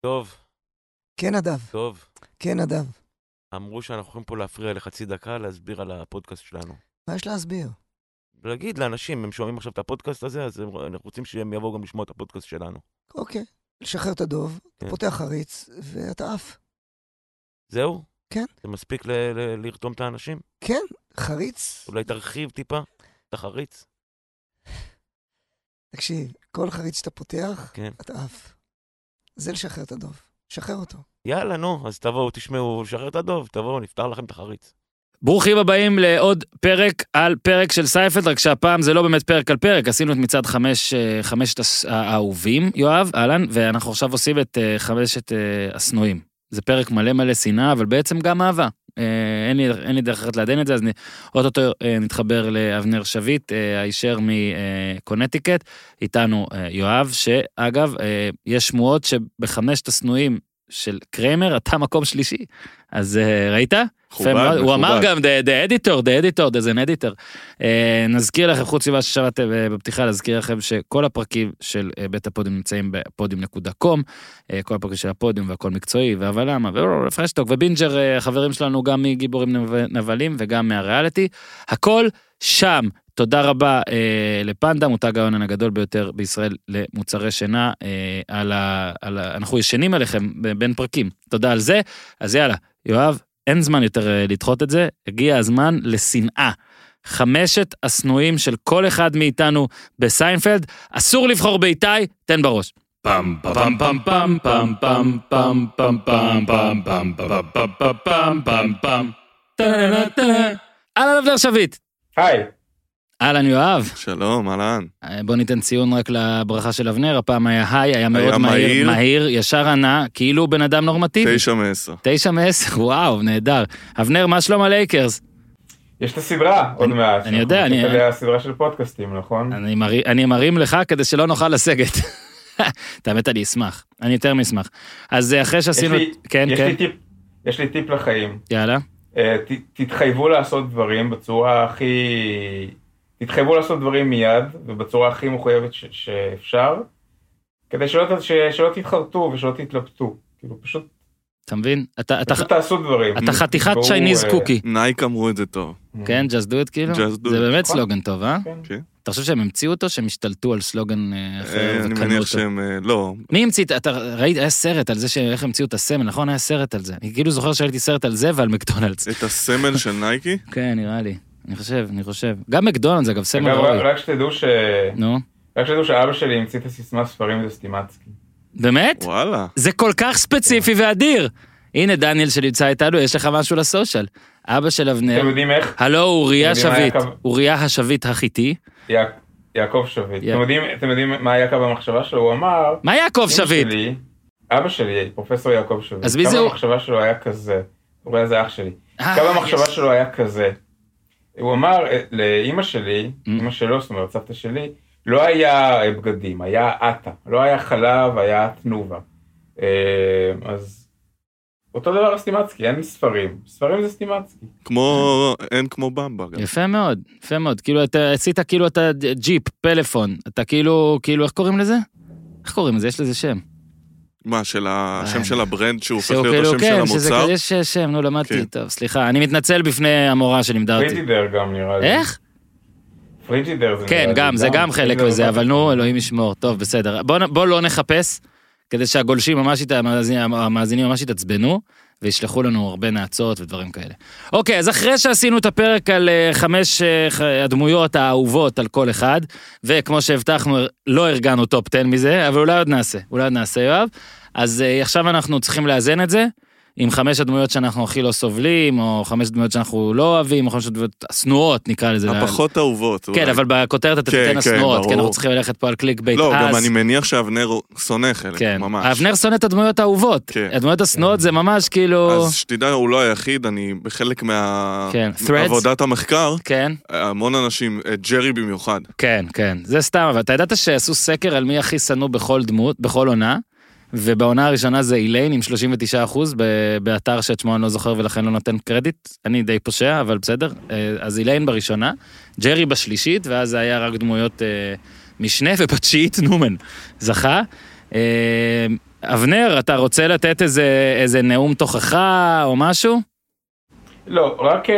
טוב, כן, נדב. טוב. כן, נדב. אמרו שאנחנו יכולים פה להפריע לחצי דקה להסביר על הפודקאסט שלנו. מה יש להסביר? להגיד לאנשים, הם שומעים עכשיו את הפודקאסט הזה, אז הם- אנחנו רוצים שהם יבואו גם לשמוע את הפודקאסט שלנו. אוקיי. לשחרר את הדוב, אתה כן. פותח חריץ, ואתה עף. זהו? כן. זה מספיק ל- ל- לרתום את האנשים? כן, חריץ. אולי תרחיב טיפה את החריץ? תקשיב, כל חריץ שאתה פותח, כן. אתה עף. זה לשחרר את הדוב. שחרר אותו. יאללה, נו, אז תבואו, תשמעו, לשחרר את הדוב, תבואו, נפתח לכם את החריץ. ברוכים הבאים לעוד פרק על פרק של סיינפלד, רק שהפעם זה לא באמת פרק על פרק, עשינו את מצעד חמש, אה, חמשת האהובים, יואב, אהלן, ואנחנו עכשיו עושים את אה, חמשת אה, השנואים. זה פרק מלא מלא שנאה, אבל בעצם גם אהבה. אה, אין לי, אין לי דרך אחרת לעדן את זה, אז אוטוטו אה, נתחבר לאבנר שביט, אה, הישר מקונטיקט, איתנו יואב, שאגב, יש שמועות שבחמשת השנואים של קריימר, אתה מקום שלישי. אז אה, ראית? מאוד. הוא אמר גם, the, the editor, the editor, there's an editor. Uh, נזכיר לכם, חוץ ממה ששמעתם uh, בפתיחה, להזכיר לכם שכל הפרקים של uh, בית הפודיום נמצאים בפודיום.קום, uh, כל הפרקים של הפודיום והכל מקצועי, והבל למה, ופרשטוק ובינג'ר, אה, החברים שלנו גם מגיבורים נב- נבלים וגם מהריאליטי, הכל שם. תודה רבה אה, לפנדה, מותג ההון הגדול ביותר בישראל למוצרי שינה. אה, על ה, על ה, אנחנו ישנים עליכם בין פרקים, תודה על זה. אז יאללה, יואב, אין זמן יותר אה, לדחות את זה, הגיע הזמן לשנאה. חמשת השנואים של כל אחד מאיתנו בסיינפלד, אסור לבחור באיתי, תן בראש. פעם פעם פעם פעם פעם פעם פעם פעם פעם פעם פעם פעם פעם פעם פעם פעם אהלן אבנר שביט. היי, אהלן יואב. שלום, אהלן. אה, בוא ניתן ציון רק לברכה של אבנר, הפעם היה היי, היה מאוד מהיר, מהיר. מהיר, ישר ענה, כאילו בן אדם נורמטיבי. תשע מעשר. תשע מעשר, וואו, נהדר. אבנר, מה שלום הלייקרס? יש את הסדרה עוד מעט. אני יודע, אני- אנחנו נצא סדרה של פודקאסטים, נכון? אני מרי- אני מרים לך כדי שלא נוכל לסגת. את האמת, אני אשמח, אני יותר מאשמח. אז אה, אחרי יש שעשינו... לי- כן, יש כן, לי טיפ- יש לי טיפ לחיים. יאללה. אה, ת- תתחייבו לעשות דברים בצורה הכי... תתחייבו לעשות דברים מיד, ובצורה הכי מחויבת ש- שאפשר, כדי שלא ת- ש- שלא תתחרטו ושלא תתלבטו. כאילו, פשוט אתה מבין? אתה- אתה- פשוט תעשו דברים. אתה חתיכת צ'ייניז אה, קוקי. נייק אמרו את זה טוב. כן, just do it כאילו? Just do it זה. באמת נכון. סלוגן טוב, אה? כן. כן. אתה חושב שהם המציאו אותו, שהם השתלטו על סלוגן אה, אחר אה, אני וקנו מניח אותו? שהם... אה, לא, מי המציא, את- אתה ראית, היה סרט על זה שאיך המציאו את הסמל, נכון? היה סרט על זה. אני כאילו זוכר שראיתי סרט על זה ועל מקדונלדס. את הסמל של נייקי? כן, נראה לי. אני חושב, אני חושב. גם מקדונלדס, אגב, סמל אגב, ראוי. רק שתדעו ש... נו, רק שתדעו שאבא שלי המציא את הסיסמה ספרים זה סטימצקי. באמת? וואלה. זה כל כך ספציפי ואדיר. הנה דניאל שנמצא איתנו, יש לך משהו לסושיאל. אבא של אבנר, אתם יודעים איך? הלו אוריה שביט, אוריה השביט החיתי. יע- יעקב שביט. אתם יודעים, מה היה קו המחשבה שלו? הוא אמר... מה יעקב שביט? אבא שלי, פרופסור יעקב שביט. אז מי זה הוא? קו המחשבה שלו היה כזה. אולי זה אח שלי. אה, קו המחשבה. שלו היה כזה. הוא אמר אה, לאימא שלי, Mm. אימא שלו, זאת אומרת סבתא שלי, לא היה אה, בגדים, היה עטה. לא היה חלב, היה תנובה. אז אותו דבר סטימצקי, אין ספרים. ספרים זה סטימצקי. כמו... אין כמו במבה גם. יפה מאוד, יפה מאוד. כאילו אתה עשית כאילו אתה ג'יפ, פלאפון, אתה כאילו, כאילו איך קוראים לזה? איך קוראים לזה? יש לזה שם. מה, של אה, השם של ה brand שהוא הופך להיות כאילו, השם של כן, שזה המוצר? כזה, יש שם, נו למדתי, כן. טוב, סליחה, אני מתנצל בפני המורה שלימדה אותי. פריג'ידר גם נראה לי. איך? פריג'ידר זה כן, נראה לי גם, זה גם חלק מזה, זה אבל נו, אלוהים ישמור. טוב, בסדר. בוא לא נחפש, כדי שהגולשים ממש, המאזינים המאזינים ממש יתעצבנו, וישלחו לנו הרבה נאצות ודברים כאלה. אוקיי, אז אחרי שעשינו את הפרק על אה, חמש אה, הדמויות האהובות על כל אחד, וכמו שהבטחנו, לא ארגנו top 10 מזה, אבל אולי עוד נעשה, אולי עוד נעשה, יואב. אז אה, עכשיו אנחנו צריכים לאזן את זה. עם חמש הדמויות שאנחנו הכי לא סובלים, או חמש דמויות שאנחנו לא אוהבים, או חמש דמויות השנואות, נקרא לזה. הפחות אהובות. כן, אולי. אבל בכותרת אתה כן, תיתן כן, השנואות, כי ברור. אנחנו צריכים ללכת פה על clickbait. לא, גם אז- אני מניח שאבנר שונא חלק, כן, ממש. אבנר שונא את הדמויות האהובות. כן. הדמויות השנואות זה ממש כאילו... אז שתדע, הוא לא היחיד, אני בחלק מה... כן, threads. עבודת המחקר, כן, המון אנשים, אה, ג'רי במיוחד. כן, כן, זה סתם, אבל אתה ידעת שעשו סקר על מי הכי שנוא בכל דמות, בכל עונה, ובעונה הראשונה זה איליין עם 39 אחוז, באתר שאת שמו אני לא זוכר ולכן לא נותן קרדיט, אני די פושע, אבל בסדר. אה, אז איליין בראשונה, ג'רי בשלישית, ואז זה היה רק דמויות אה, משנה, ובתשיעית נומן זכה. אה, אבנר, אתה רוצה לתת איזה, איזה נאום תוכחה או משהו? לא, רק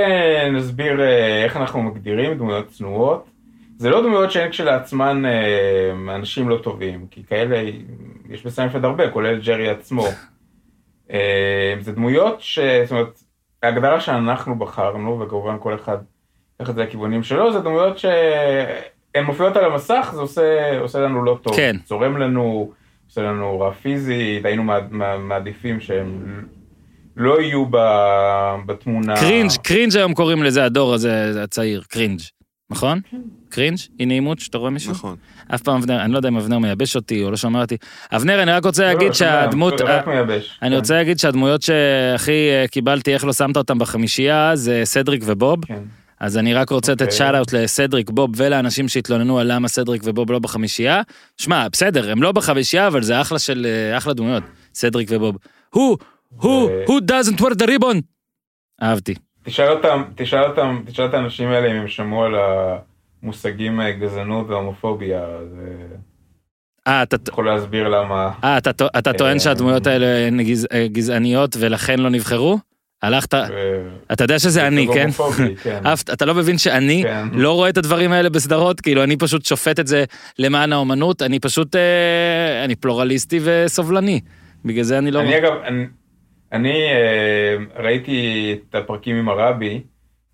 נסביר איך אנחנו מגדירים דמויות צנועות. זה לא דמויות שהן כשלעצמן אנשים לא טובים, כי כאלה יש בסיינפלד הרבה, כולל ג'רי עצמו. אה, זה דמויות ש... זאת אומרת, ההגדרה שאנחנו בחרנו, וכמובן כל אחד ייקח את זה לכיוונים שלו, זה דמויות שהן מופיעות על המסך, זה עושה, עושה לנו לא טוב. כן. צורם לנו, עושה לנו רע פיזית, היינו מע- מע- מעדיפים שהם לא יהיו בתמונה. קרינג', קרינג' היום קוראים לזה הדור הזה הצעיר, cringe, נכון? cringe? אי נעימות שאתה רואה מישהו? נכון. אף פעם אבנר, אני לא יודע אם אבנר מייבש אותי או לא שומע אותי. אבנר, אני רק רוצה לא, לא, להגיד שומע, שהדמות, זה רק מייבש. אני כן, רוצה להגיד שהדמויות שהכי אה, קיבלתי, איך לא שמת אותם בחמישייה, זה סדריק ובוב. כן. אז אני רק רוצה לתת אוקיי. שאט אאוט לסדריק בוב ולאנשים שהתלוננו על למה סדריק ובוב לא בחמישייה. שמע, בסדר, הם לא בחמישייה, אבל זה אחלה של, אה, אחלה דמויות, סדריק ובוב. who, who, ו- who doesn't wear the ribbon? אהבתי. תשאל אותם, תשאל אותם, תשאל את האנשים האלה אם הם שמעו על המושגים אה, גזענות והומופוביה, זה אה, אתה, יכול להסביר למה. אה, אתה, אתה טוען אה, שהדמויות האלה הן גז, אה, גזעניות ולכן לא נבחרו? הלכת, אתה יודע שזה אני, כן? כן. אתה לא מבין שאני כן. לא רואה את הדברים האלה בסדרות, כאילו אני פשוט שופט את זה למען האומנות, אני פשוט, אה, אני פלורליסטי וסובלני. בגלל זה אני לא... אני אגב, אני, אה, ראיתי את הפרקים עם הרבי,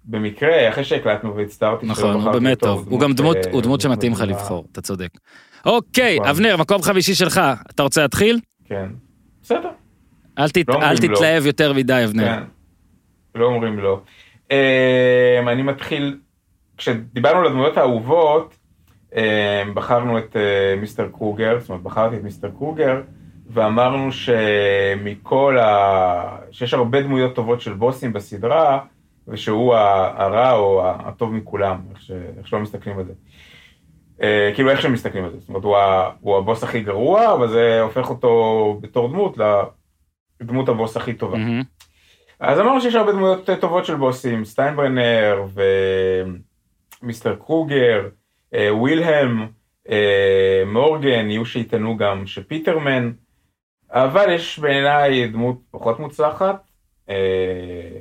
במקרה, אחרי שהקלטנו והצטערתי נכון, הוא באמת טוב, הוא גם דמות, אה, הוא דמות שמתאים לך. לבחור, אתה צודק. אוקיי, נכון. אבנר, מקום חמישי שלך, אתה רוצה להתחיל? כן, בסדר, אל לא לא. תתלהב יותר מדי, אבנר. כן. לא אומרים לא. אה, אני מתחיל, כשדיברנו על הדמויות האהובות, אה, בחרנו את מיסטר קרוגר, זאת אומרת בחרתי את מיסטר קרוגר, ואמרנו שמכל ה... שיש הרבה דמויות טובות של בוסים בסדרה, ושהוא הרע או הטוב מכולם, איך, ש... איך שלא מסתכלים על זה. אה, כאילו איך שהם מסתכלים על זה, זאת אומרת הוא, ה... הוא הבוס הכי גרוע, אבל זה הופך אותו בתור דמות לדמות הבוס הכי טובה. מהמם. אז אמרנו שיש הרבה דמויות טובות של בוסים, סטיינברנר ו mister קרוגר, אה, ווילהלם, אה, מורגן, יהיו שיטענו גם שפיטרמן, אבל יש בעיניי דמות פחות מוצלחת, אה,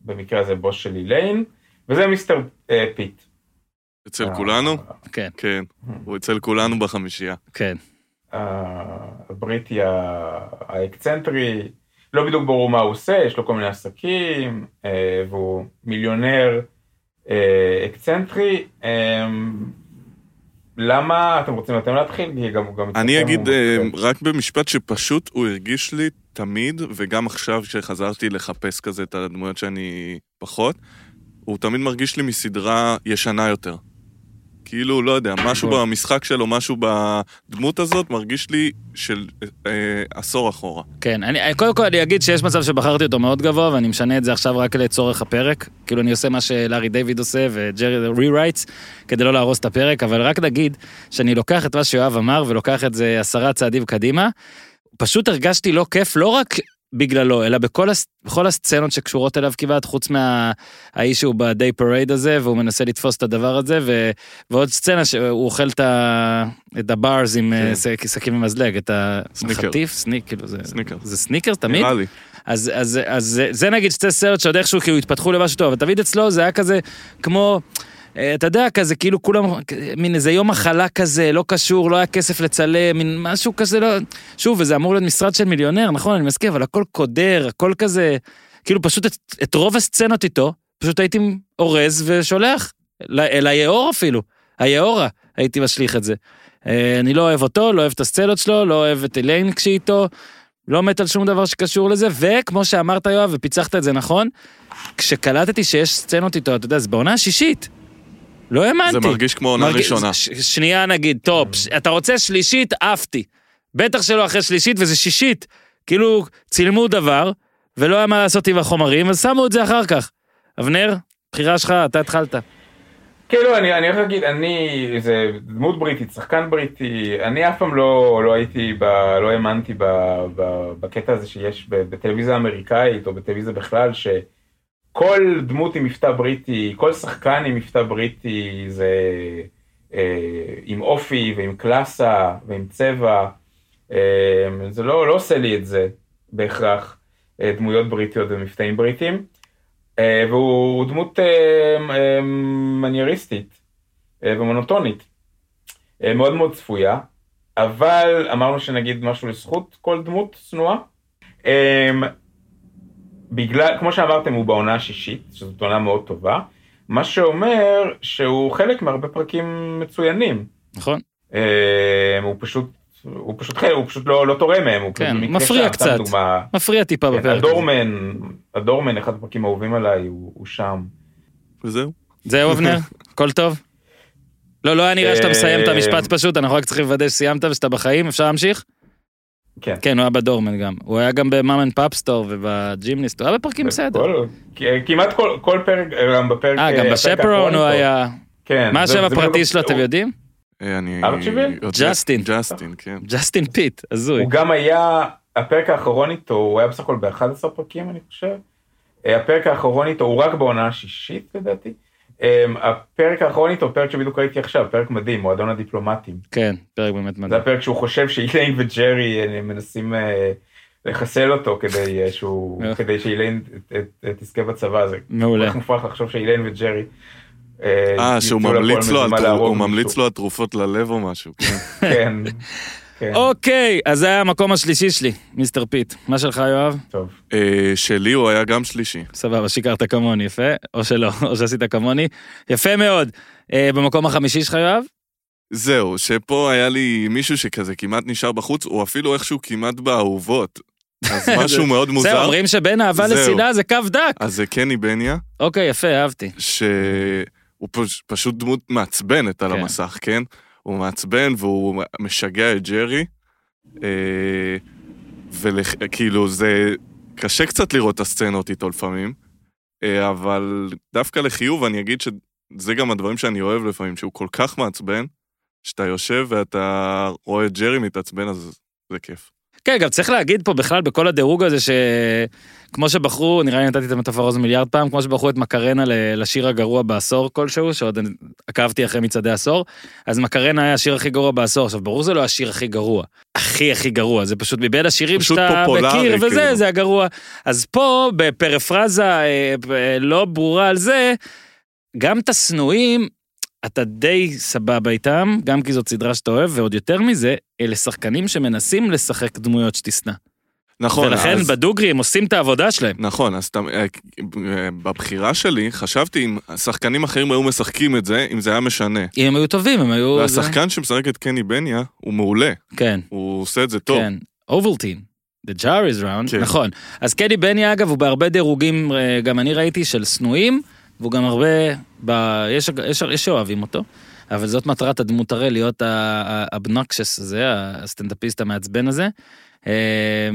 במקרה הזה בוס של איליין, וזה mister אה, פיט. אצל אה, כולנו? כן, כן. הוא אצל כולנו בחמישייה. כן. הבריטי האקסצנטרי, לא בדיוק ברור מה הוא עושה, יש לו כל מיני עסקים, אה, והוא מיליונר אה, אקסצנטרי. למה אתם רוצים אתם להתחיל? גם, גם אני אצלכם אגיד אה. רק במשפט שפשוט הוא הרגיש לי תמיד, וגם עכשיו שחזרתי לחפש כזה את הדמויות שאני פחות, הוא תמיד מרגיש לי מסדרה ישנה יותר. כאילו, לא יודע, משהו נכון. במשחק שלו, משהו בדמות הזאת, מרגיש לי של אה, עשור אחורה. כן, אני, קודם כל אני אגיד שיש מצב שבחרתי אותו מאוד גבוה, ואני משנה את זה עכשיו רק לצורך הפרק. כאילו אני עושה מה שלארי דיוויד עושה, וג'רי רירייטס, כדי לא להרוס את הפרק, אבל רק נגיד שאני לוקח את מה שיואב אמר, ולוקח את זה עשרה צעדים קדימה. פשוט הרגשתי לא כיף, לא רק בגללו, אלא בכל, הס... בכל הסצנות שקשורות אליו כמעט, חוץ מהאיש שהוא בדיי פרייד הזה, והוא מנסה לתפוס את הדבר הזה, ו... ועוד סצנה שהוא אוכל את, ה... את הברז עם כן. אה, סכין ומזלג, את סניקר. החטיף, סניק, כאילו זה... סניקר. זה סניקרס תמיד? נראה לי. אז, אז, אז זה, זה נגיד שתי סרט שעוד איכשהו כאילו התפתחו למשהו טוב, אבל תמיד אצלו זה היה כזה כמו, אתה יודע, כזה כאילו כולם, מין איזה יום מחלה כזה, לא קשור, לא היה כסף לצלם, מין משהו כזה, לא... שוב, וזה אמור להיות משרד של מיליונר, נכון, אני מסכים, אבל הכל קודר, הכל כזה, כאילו פשוט את, את רוב הסצנות איתו, פשוט הייתי אורז ושולח, ל- אל היאור אפילו, היאורה, הייתי משליך את זה. אה, אני לא אוהב אותו, לא אוהב את הסצנות שלו, לא אוהב את אליין כשאיתו, לא מת על שום דבר שקשור לזה, וכמו שאמרת יואב, ופיצחת את זה נכון, כשקלטתי שיש סצנות איתו, אתה יודע, זה בעונה השישית. לא האמנתי. זה מרגיש כמו עונה מרגיש- ראשונה. ש- שנייה נגיד, טוב, ש- אתה רוצה שלישית, עפתי. בטח שלא אחרי שלישית, וזה שישית. כאילו, צילמו דבר, ולא היה מה לעשות עם החומרים, אז שמו את זה אחר כך. אבנר, בחירה שלך, אתה התחלת. לא, אני, אני הולך להגיד, אני, זה דמות בריטית, שחקן בריטי, אני אף פעם לא, לא הייתי, ב, לא האמנתי ב, ב, בקטע הזה שיש ב, בטלוויזיה האמריקאית, או בטלוויזיה בכלל, שכל דמות עם מבטא בריטי, כל שחקן עם מבטא בריטי, זה אה, עם אופי ועם קלאסה ועם צבע, אה, זה לא, לא עושה לי את זה בהכרח, אה, דמויות בריטיות ומבטאים בריטיים, אה, והוא דמות אה, אה, מנייריסטית אה, ומונוטונית, אה, מאוד מאוד צפויה, אבל אמרנו שנגיד משהו לזכות כל דמות צנועה. אה, בגלל, כמו שאמרתם, הוא בעונה השישית, שזאת עונה מאוד טובה, מה שאומר שהוא חלק מהרבה פרקים מצוינים. נכון? אה, הוא פשוט, הוא פשוט חלק, הוא פשוט לא, לא תורם מהם, הוא כן, מפריע שם, קצת. דוגמה, מפריע טיפה כן, בפרק הזה. הדורמן, הדורמן, אחד הפרקים האהובים עליי, הוא, הוא שם. וזהו. זהו, אבנר? הכל טוב? לא, לא היה נראה שאתה מסיים את אה, המשפט פשוט, אנחנו רק צריכים לוודא שסיימת ושאתה בחיים, אפשר להמשיך? כן. כן, הוא היה ב doorman גם. הוא היה גם במאמן פאפסטור ובג'ימניסט, הוא היה בפרקים בסדר. כל, כמעט כל, כל פרק, גם בפרק... אה, גם הפרק ב chaperone הוא. היה... כן. מה השם הפרטי שלו, אתם יודעים? אה, אני... ג'סטין. ג'סטין, כן. ג'סטין פיט, הזוי. הוא גם היה, הפרק האחרון איתו, הוא היה בסך הכל ב-11 פרקים, אני חושב. אה, הפרק האחרון איתו, הוא רק בעונה השישית לדעתי. אה, הפרק האחרון איתו, פרק שבדיוק ראיתי עכשיו, פרק מדהים, מועדון הדיפלומטים. כן, פרק באמת זה מדהים. הפרק שהוא חושב שאיליין וג'רי אה, מנסים אה, לחסל אותו כדי אה, שהוא. כדי שאיליין תזכה בצוואה, זה מעולה. כל כך מופרך לחשוב שאיליין וג'רי. אה, שהוא ממליץ לו על הוא ממליץ. לו תרופות ללב או משהו. כן. כן, אוקיי, אז זה היה המקום השלישי שלי, מיסטר פיט. מה שלך, יואב? טוב. אה, שלי הוא היה גם שלישי. סבבה, שיקרת כמוני, יפה. או שלא, או שעשית כמוני. יפה מאוד. אה, במקום החמישי שלך, יואב? זהו, שפה היה לי מישהו שכזה כמעט נשאר בחוץ, הוא אפילו איכשהו כמעט באהובות. אז משהו מאוד זהו, מוזר. אומרים שבין אהבה זהו. לשנאה זה קו דק. אז זה קני בניה, אוקיי, יפה, אהבתי. שהוא פש- פשוט דמות מעצבנת על כן. המסך, כן? הוא מעצבן והוא משגע את ג'רי. וכאילו זה קשה קצת לראות את הסצנות איתו לפעמים, אה, אבל דווקא לחיוב אני אגיד שזה גם הדברים שאני אוהב לפעמים, שהוא כל כך מעצבן, שאתה יושב ואתה רואה את ג'רי מתעצבן, אז זה כיף. כן, גם צריך להגיד פה בכלל בכל הדירוג הזה שכמו שבחרו, נראה לי נתתי את המטאפורה הזו מיליארד פעם, כמו שבחרו את מקרנה לשיר הגרוע בעשור כלשהו, שעוד עקבתי אחרי מצעדי עשור, אז מקרנה היה השיר הכי גרוע בעשור. עכשיו, ברור זה לא השיר הכי גרוע, הכי הכי גרוע, זה פשוט מבין השירים פשוט שאתה מכיר וזה, כאילו. זה הגרוע. אז פה, בפרפרזה אה, אה, לא ברורה על זה, גם את השנואים, אתה די סבבה איתם, גם כי זאת סדרה שאתה אוהב, ועוד יותר מזה, אלה שחקנים שמנסים לשחק דמויות שתשנא. נכון, ולכן אז... בדוגרי הם עושים את העבודה שלהם. נכון, אז אה, בבחירה שלי חשבתי אם שחקנים אחרים היו משחקים את זה, אם זה היה משנה. אם הם היו טובים, הם היו... זה- והשחקן שמשחק את קני בניה הוא מעולה, כן, הוא עושה את זה טוב. כן. אובלטין. The jar is round, כן. נכון. אז קדי בני אגב הוא בהרבה דירוגים, אה, גם אני ראיתי, של שנואים, והוא גם הרבה, ב... יש, יש, יש שאוהבים אותו, אבל זאת מטרת הדמות הרי, להיות האבנוקשס הזה, הסטנדאפיסט המעצבן הזה. אה,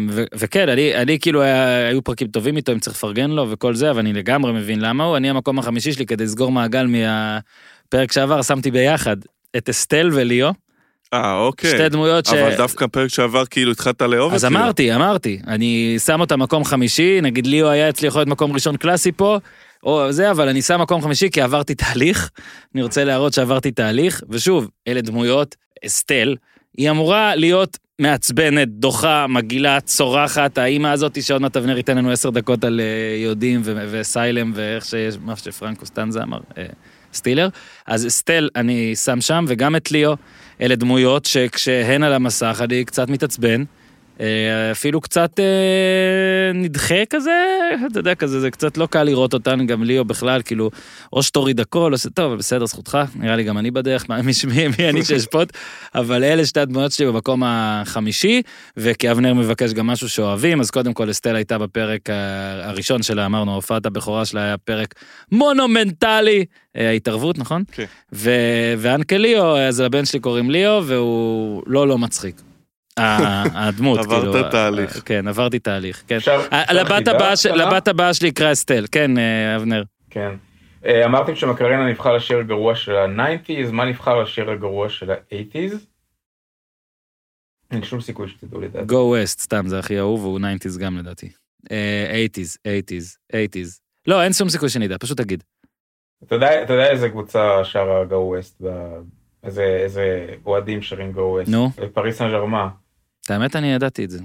ו- וכן, אני, אני כאילו, היה, היו פרקים טובים איתו, אם צריך לפרגן לו וכל זה, אבל אני לגמרי מבין למה הוא. אני המקום החמישי שלי, כדי לסגור מעגל מהפרק שעבר, שמתי ביחד את אסטל וליאו, אה, אוקיי. שתי דמויות ש... אבל דווקא פרק שעבר כאילו התחלת לאהוב את אז ליאו. אמרתי, אמרתי, אני שם אותה מקום חמישי, נגיד ליאו היה אצלי יכול להיות מקום ראשון קלאסי פה, או זה, אבל אני שם מקום חמישי כי עברתי תהליך, אני רוצה להראות שעברתי תהליך, ושוב, אלה דמויות, אסטל, היא אמורה להיות מעצבנת, דוחה, מגעילה, צורחת, האימא הזאת שעוד מעט אבנר ייתן לנו עשר דקות על אה, יהודים וסיילם ואיך שיש, מה שפרנקו סטנזה אמר, אה, סטילר. אז אסטל אני שם שם, וגם את ליאו, אלה דמויות שכשהן על המסך אני קצת מתעצבן. אה, אפילו קצת אה, נדחה כזה, אתה יודע, כזה, זה קצת לא קל לראות אותן, גם ליאו בכלל, כאילו, או שתוריד הכל, או. טוב, בסדר, זכותך, נראה לי גם אני בדרך, מי, מי, מי אני שאשפוט, אבל אלה שתי הדמויות שלי במקום החמישי, וכי אבנר מבקש גם משהו שאוהבים, אז קודם כל אסטל הייתה בפרק ה- הראשון שלה, אמרנו, הופעת הבכורה שלה היה פרק מונומנטלי, אה, ההתערבות, נכון? כן. ו- ואנקל ליאו, אז לבן שלי קוראים ליאו, והוא לא לא מצחיק. ה- הדמות, עברת כאילו. תהליך. אה, כן, עברתי תהליך, כן. לבת הבאה שלי יקרא אסטל, כן, אה, אבנר. כן. אה, אמרתם שמקרנה נבחר לשיר הגרוע של ה-90's, מה נבחר לשיר הגרוע של ה-80's? אין שום סיכוי שתדעו לדעת. Go West, סתם, זה הכי אהוב, והוא 90's גם לדעתי. אה, 80's, 80's, 80's. לא, אין שום סיכוי שנדע, פשוט תגיד. אתה יודע, אתה יודע איזה קבוצה שרה גו ווסט, איזה, אוהדים שרים גו ווסט? נו. פריס סן ג'רמה. את האמת, אני ידעתי את זה.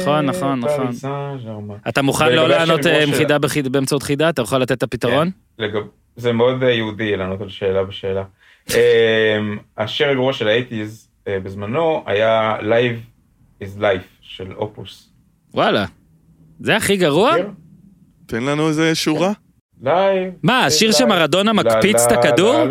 נכון, נכון, נכון. ז'רמן. אתה מוכן לא לענות אה, עם חידה באמצעות חידה? אתה יכול לתת את הפתרון? לגב... זה מאוד אה, יהודי לענות על שאלה בשאלה. אמ, השיר הגרוע של האייטיז בזמנו היה Live is Life של אופוס. וואלה. זה הכי גרוע? תן לנו איזה שורה. Live. מה, השיר. שמרדונה מקפיץ את הכדור?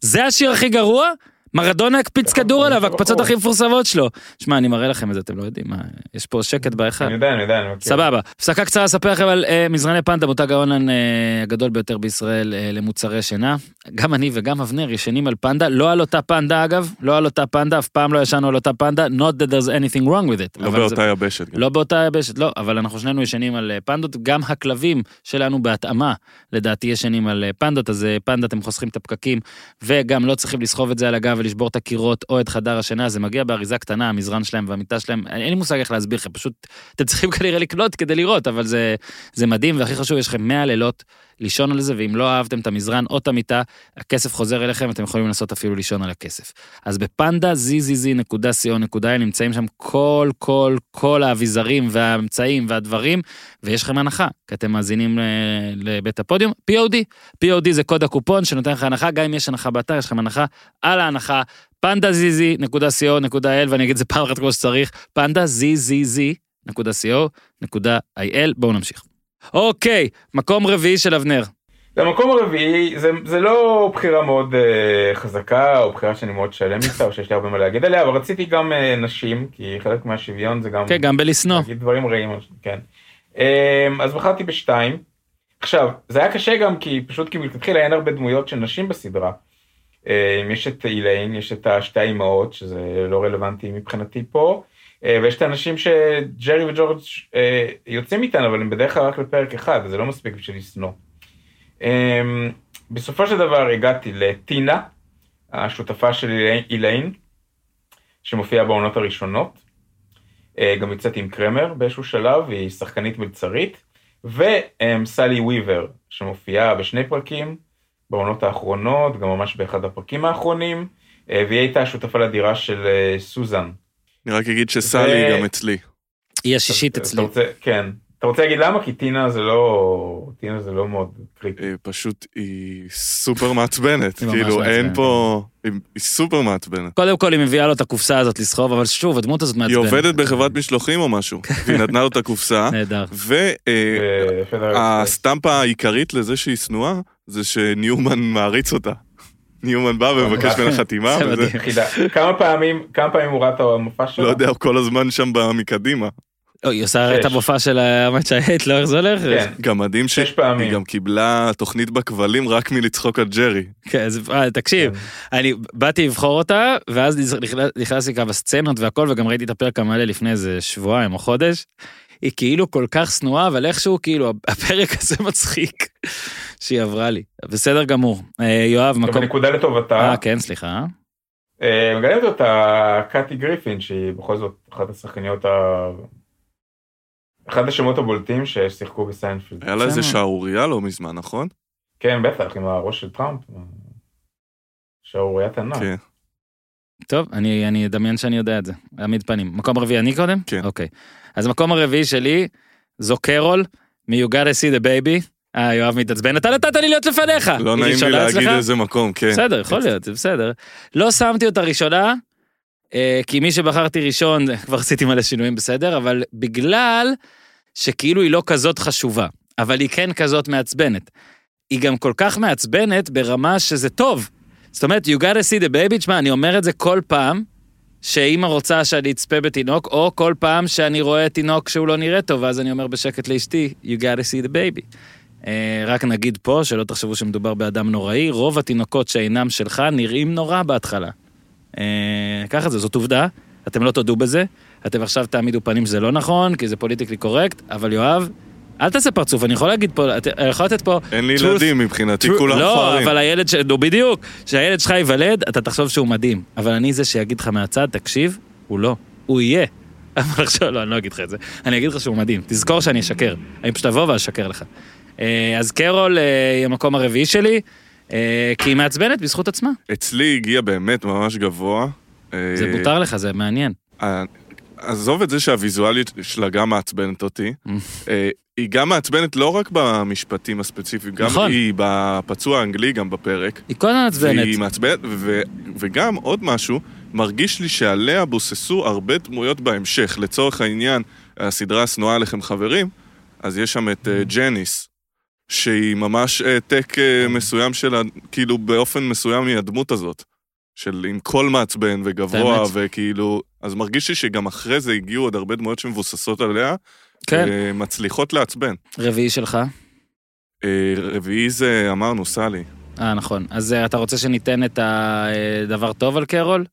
זה השיר הכי גרוע? מרדונה הקפיץ נכון, כדור זה עליו, נכון. ההקפצות הכי מפורסמות שלו. שמע, אני מראה לכם את זה, אתם לא יודעים מה, יש פה שקט באחד. אני יודע, אני יודע, אני מכיר. סבבה. הפסקה קצרה, אספר לכם על אה, מזרני פנדה, מותג האונליין אה, הגדול ביותר בישראל אה, למוצרי שינה. גם אני וגם אבנר ישנים על פנדה, לא על אותה פנדה אגב, לא על אותה פנדה, אף פעם לא ישנו על אותה פנדה, not that there's anything wrong with it. לא באותה יבשת. לא באותה יבשת, לא, אבל אנחנו שנינו ישנים על פנדות, גם הכלבים שלנו בהתאמה, לדעתי ישנים על פנדות, אז פנדה אתם חוסכים את הפקקים, וגם לא צריכים לסחוב את זה על הגב ולשבור את הקירות או את חדר השינה, זה מגיע באריזה קטנה, המזרן שלהם והמיטה שלהם, אין לי מושג איך להסביר לכם, פשוט אתם צריכים כנראה לקנות כדי לראות, אבל זה, זה מדהים, והכי חשוב, יש לכם 100 לילות לישון על זה, ואם לא אהבתם את המזרן או את המיטה, הכסף חוזר אליכם, אתם יכולים לנסות אפילו לישון על הכסף. אז בפנדה zzz.co.il נמצאים שם כל כל כל האביזרים והאמצעים והדברים ויש לכם הנחה כי אתם מאזינים ל- לבית הפודיום POD POD זה קוד הקופון שנותן לך הנחה גם אם יש הנחה באתר יש לכם הנחה על ההנחה פנדה zzz.co.il ואני אגיד את זה פעם אחת כמו שצריך פנדה zzz.co.il בואו נמשיך. אוקיי מקום רביעי של אבנר במקום הרביעי, זה, זה לא בחירה מאוד uh, חזקה, או בחירה שאני מאוד שלם איתה, או שיש לי הרבה מה להגיד עליה, אבל רציתי גם uh, נשים, כי חלק מהשוויון זה גם כן גם בלשנוא להגיד דברים רעים, כן. Um, אז בחרתי בשתיים. עכשיו, זה היה קשה גם כי פשוט כי מלכתחילה אין הרבה דמויות של נשים בסדרה. Um, יש את איליין, יש את השתי האימהות, שזה לא רלוונטי מבחינתי פה, ויש את האנשים שג'רי וג'ורג' uh, יוצאים איתן, אבל הם בדרך כלל רק לפרק אחד, אז זה לא מספיק בשביל לשנוא. Um, בסופו של דבר הגעתי לטינה, השותפה של איליין- שמופיעה בעונות הראשונות. Uh, גם יוצאת עם קרמר באיזשהו שלב, היא שחקנית מלצרית. וסלי וויבר, שמופיעה בשני פרקים בעונות האחרונות, גם ממש באחד הפרקים האחרונים, והיא הייתה השותפה לדירה של סוזן. אני רק אגיד שסלי גם אצלי. היא השישית אצלי. כן. אתה רוצה להגיד למה? כי טינה זה לא, טינה זה לא מאוד קריטי. היא פשוט, היא סופר מעצבנת. היא כאילו, אין. פה... היא היא סופר מעצבנת. קודם כל היא מביאה לו את הקופסה הזאת לסחוב, אבל שוב, הדמות הזאת היא מעצבנת. עובדת בחברת משלוחים או משהו, והיא נתנה לו את הקופסה, נהדר. והסטמפה העיקרית לזה שהיא שנואה, זה שניומן מעריץ אותה. ניומן בא ומבקש ממנה חתימה. כמה פעמים, כמה פעמים הוא ראה את המופע שלו? לא יודע, הוא כל הזמן שם מקדימה. לא, היא עושה את. המופע של האמת שהעט, לא איך זה הולך? כן, גם מדהים. שהיא גם קיבלה תוכנית בכבלים רק מלצחוק על ג'רי. כן, אז, אה, תקשיב, כן. אני באתי לבחור אותה, ואז נכנס- נכנסתי כמה סצנות והכל, וגם ראיתי את הפרק המלא לפני איזה שבועיים או חודש. היא כאילו כל כך שנואה, אבל איכשהו כאילו הפרק הזה מצחיק שהיא עברה לי. בסדר גמור. אה, יואב, מקום... נקודה לטובתה. אה, כן, סליחה. אה, מגלמת אותה קאטי גריפין, שהיא בכל זאת אחת השחקניות ה... אחד השמות הבולטים ששיחקו בסיינפילד. היה לה איזה. שערורייה לא מזמן, נכון? כן, בטח, עם הראש של טראמפ. שערוריית ענק. כן. טוב, אני, אני אדמיין שאני יודע את זה. להעמיד פנים. מקום רביעי אני קודם? כן. אוקיי. אז המקום הרביעי שלי זו קרול, gotta see the baby. אה, יואב מתעצבן, אתה נתת לי להיות לפניך. לא נעים לי להגיד אצלך? איזה מקום, כן. בסדר, יכול להיות, זה בסדר. לא שמתי אותה ראשונה, אה, כי מי שבחרתי ראשון, כבר עשיתי מלא שינויים בסדר, אבל בגלל שכאילו היא לא כזאת חשובה, אבל היא כן כזאת מעצבנת. היא גם כל כך מעצבנת ברמה שזה טוב. זאת אומרת, you gotta see the baby, תשמע, אני אומר את זה כל פעם, שאימא רוצה שאני אצפה בתינוק, או כל פעם שאני רואה תינוק שהוא לא נראה טוב, אז אני אומר בשקט לאשתי, you gotta see the baby. אה, רק נגיד פה, שלא תחשבו שמדובר באדם נוראי, רוב התינוקות שאינם שלך נראים נורא בהתחלה. אה, ככה זה, זאת עובדה, אתם לא תודו בזה, אתם עכשיו תעמידו פנים שזה לא נכון, כי זה פוליטיקלי קורקט, אבל יואב, אל תעשה פרצוף, אני יכול להגיד פה, אני יכול לתת פה... אין לי truth- ילדים מבחינתי, כולם לא, מכוערים. אבל הילד, ש... נו בדיוק, כשהילד שלך ייוולד, אתה תחשוב שהוא מדהים. אבל אני זה שיגיד לך מהצד, תקשיב, הוא לא, הוא יהיה. אבל עכשיו, לא, אני לא אגיד לך את זה. אני אגיד לך שהוא מדהים. תזכור שאני אשקר. אני פשוט אבוא ואשקר לך. אה, אז קרול אה, היא המקום הרביעי שלי, אה, כי היא מעצבנת בזכות עצמה. אצלי הגיע באמת ממש גבוה. זה מותר לך, זה מעניין. עזוב את זה שהוויזואלית שלה גם מעצבנת אותי. אה, היא גם מעצבנת לא רק במשפטים הספציפיים, גם נכון. היא בפצוע האנגלי, גם בפרק. היא כל הזמן מעצבנת. והיא מעצבנת, ו- וגם עוד משהו, מרגיש לי שעליה בוססו הרבה דמויות בהמשך. לצורך העניין, הסדרה השנואה עליכם חברים, אז יש שם את אה, ג'ניס, שהיא ממש העתק אה, מסוים של, ה- כאילו באופן מסוים מהדמות הזאת. של עם קול מעצבן וגבוה, באמת? וכאילו... אז מרגיש לי שגם אחרי זה הגיעו עוד הרבה דמויות שמבוססות עליה, כן, ומצליחות לעצבן. רביעי שלך. אה, רביעי זה, אמרנו, סלי. אה, נכון. אז אה, אתה רוצה שניתן את הדבר טוב על קרול?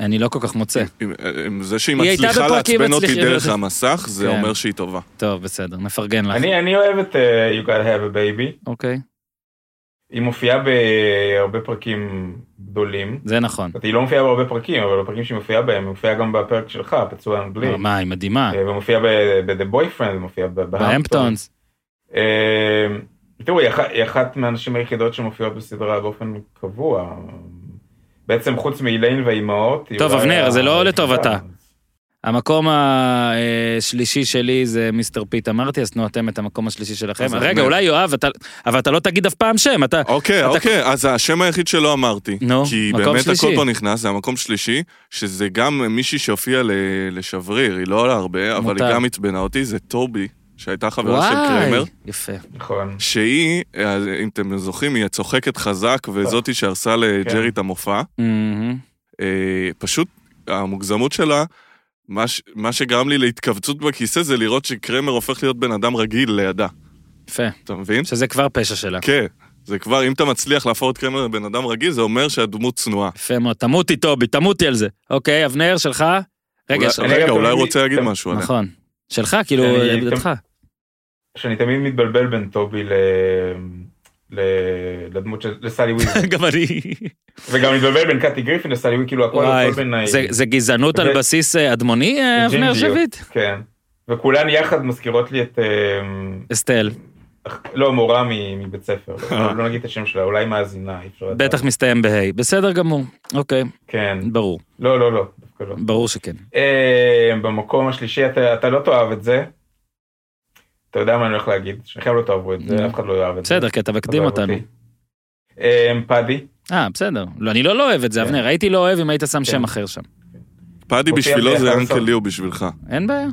אני לא כל כך מוצא. עם- עם זה שהיא מצליחה לעצבן אותי. דרך המסך, זה כן. אומר שהיא טובה. טוב, בסדר, נפרגן לך. אני אני אוהב את אה, You gotta have a baby. אוקיי, היא מופיעה בהרבה פרקים גדולים. זה נכון. זאת היא לא מופיעה בהרבה פרקים, אבל בפרקים שהיא מופיעה בהם, היא מופיעה גם בפרק שלך, הפצוע האנגלי. מה, היא מדהימה. אה, ומופיעה ב-The Boyfriend, מופיעה ב- בהמפטונס. אה, תראו, היא אח- היא אחת מהנשים היחידות שמופיעות בסדרה באופן קבוע. בעצם חוץ מאיליין והאימהות. טוב, אבנר, זה לא. לטובתה. המקום השלישי שלי זה מיסטר פיט, אמרתי, אז תנו אתם את המקום השלישי שלכם. אז רגע. אולי יואב, אתה- אבל אתה לא תגיד אף פעם שם, אתה... אוקיי, אתה- אוקיי, אז השם היחיד שלא אמרתי. נו, כי באמת. הכל פה נכנס, זה המקום שלישי, שזה גם מישהי שהופיעה ל- לשבריר, היא לא עולה הרבה, אבל מותר. היא גם עצבנה אותי, זה טובי, שהייתה חברה של וואי, קרמר, יפה. נכון. שהיא, אם אתם זוכרים, היא צוחקת חזק, וזאתי שהרסה לג'רי את המופע. אה, פשוט המוגזמות שלה, מה, ש- מה שגרם לי להתכווצות בכיסא זה לראות שקרמר הופך להיות בן אדם רגיל לידה. יפה. אתה מבין? שזה כבר פשע שלה. כן. זה כבר, אם אתה מצליח להפוך את קרמר לבן אדם רגיל, זה אומר שהדמות צנועה. יפה מאוד. תמותי, טובי, תמותי על זה. אוקיי, אבנר, שלך? רגע, אולי- רגע, אולי רוצה להגיד משהו עליה. נכון. שלך, כאילו, שאני- עמדתך. שאני תמיד מתבלבל בין טובי ל... לדמות של... לסלי וויז. גם אני. וגם מתבלבל בין קאטי גריפין לסלי וויז, כאילו הכל הכל. ה- זה- גזענות על בסיס אה, אדמוני, אה, אבנר. שביט? כן. וכולן יחד מזכירות לי את... אמ, אסתל. לא, מורה מבית ספר. אה. לא לא נגיד את השם שלה, אולי מאזינה, אי אפשר לדעת. בטח מסתיים בהיי. בסדר גמור. אוקיי, כן. ברור. לא, לא, לא, דווקא לא. ברור שכן. במקום השלישי אתה לא תאהב את זה. אתה יודע מה אני הולך להגיד, שניכם לא תאהבו את זה. אף אחד לא יאהב את זה. בסדר, כי אתה מקדים אותנו. אה, פאדי, אה, בסדר. לא, אני לא לא אוהב את זה, כן. אבנר. הייתי לא אוהב אם היית שם כן. שם אחר שם. פאדי בשבילו זה באחד אנקל עשר. ליאו בשבילך. אין בעיה.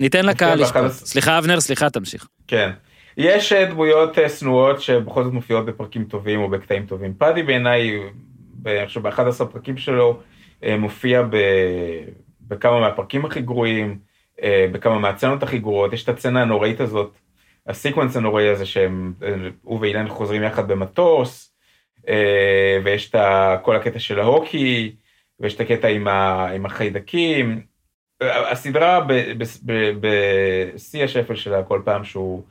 ניתן לקהל באחד לשפוט. עשר. סליחה, אבנר, סליחה, תמשיך. כן. יש אה, דמויות אה, שנואות שבכל זאת מופיעות בפרקים טובים או בקטעים טובים. פאדי בעיניי, ב- אני חושב ב-11 פרקים שלו, אה, מופיע. בכמה מהפרקים הכי גרועים, בכמה מהצנות הכי גרועות. יש את הצצנה הנוראית הזאת, הסיקוונס הנוראי הזה שהם, אה, הוא ואילן חוזרים יחד במטוס, אה, ויש את כל הקטע של ההוקי, ויש את הקטע עם, ה... עם החיידקים. הסדרה בשיא השפל שלה כל פעם שהוא,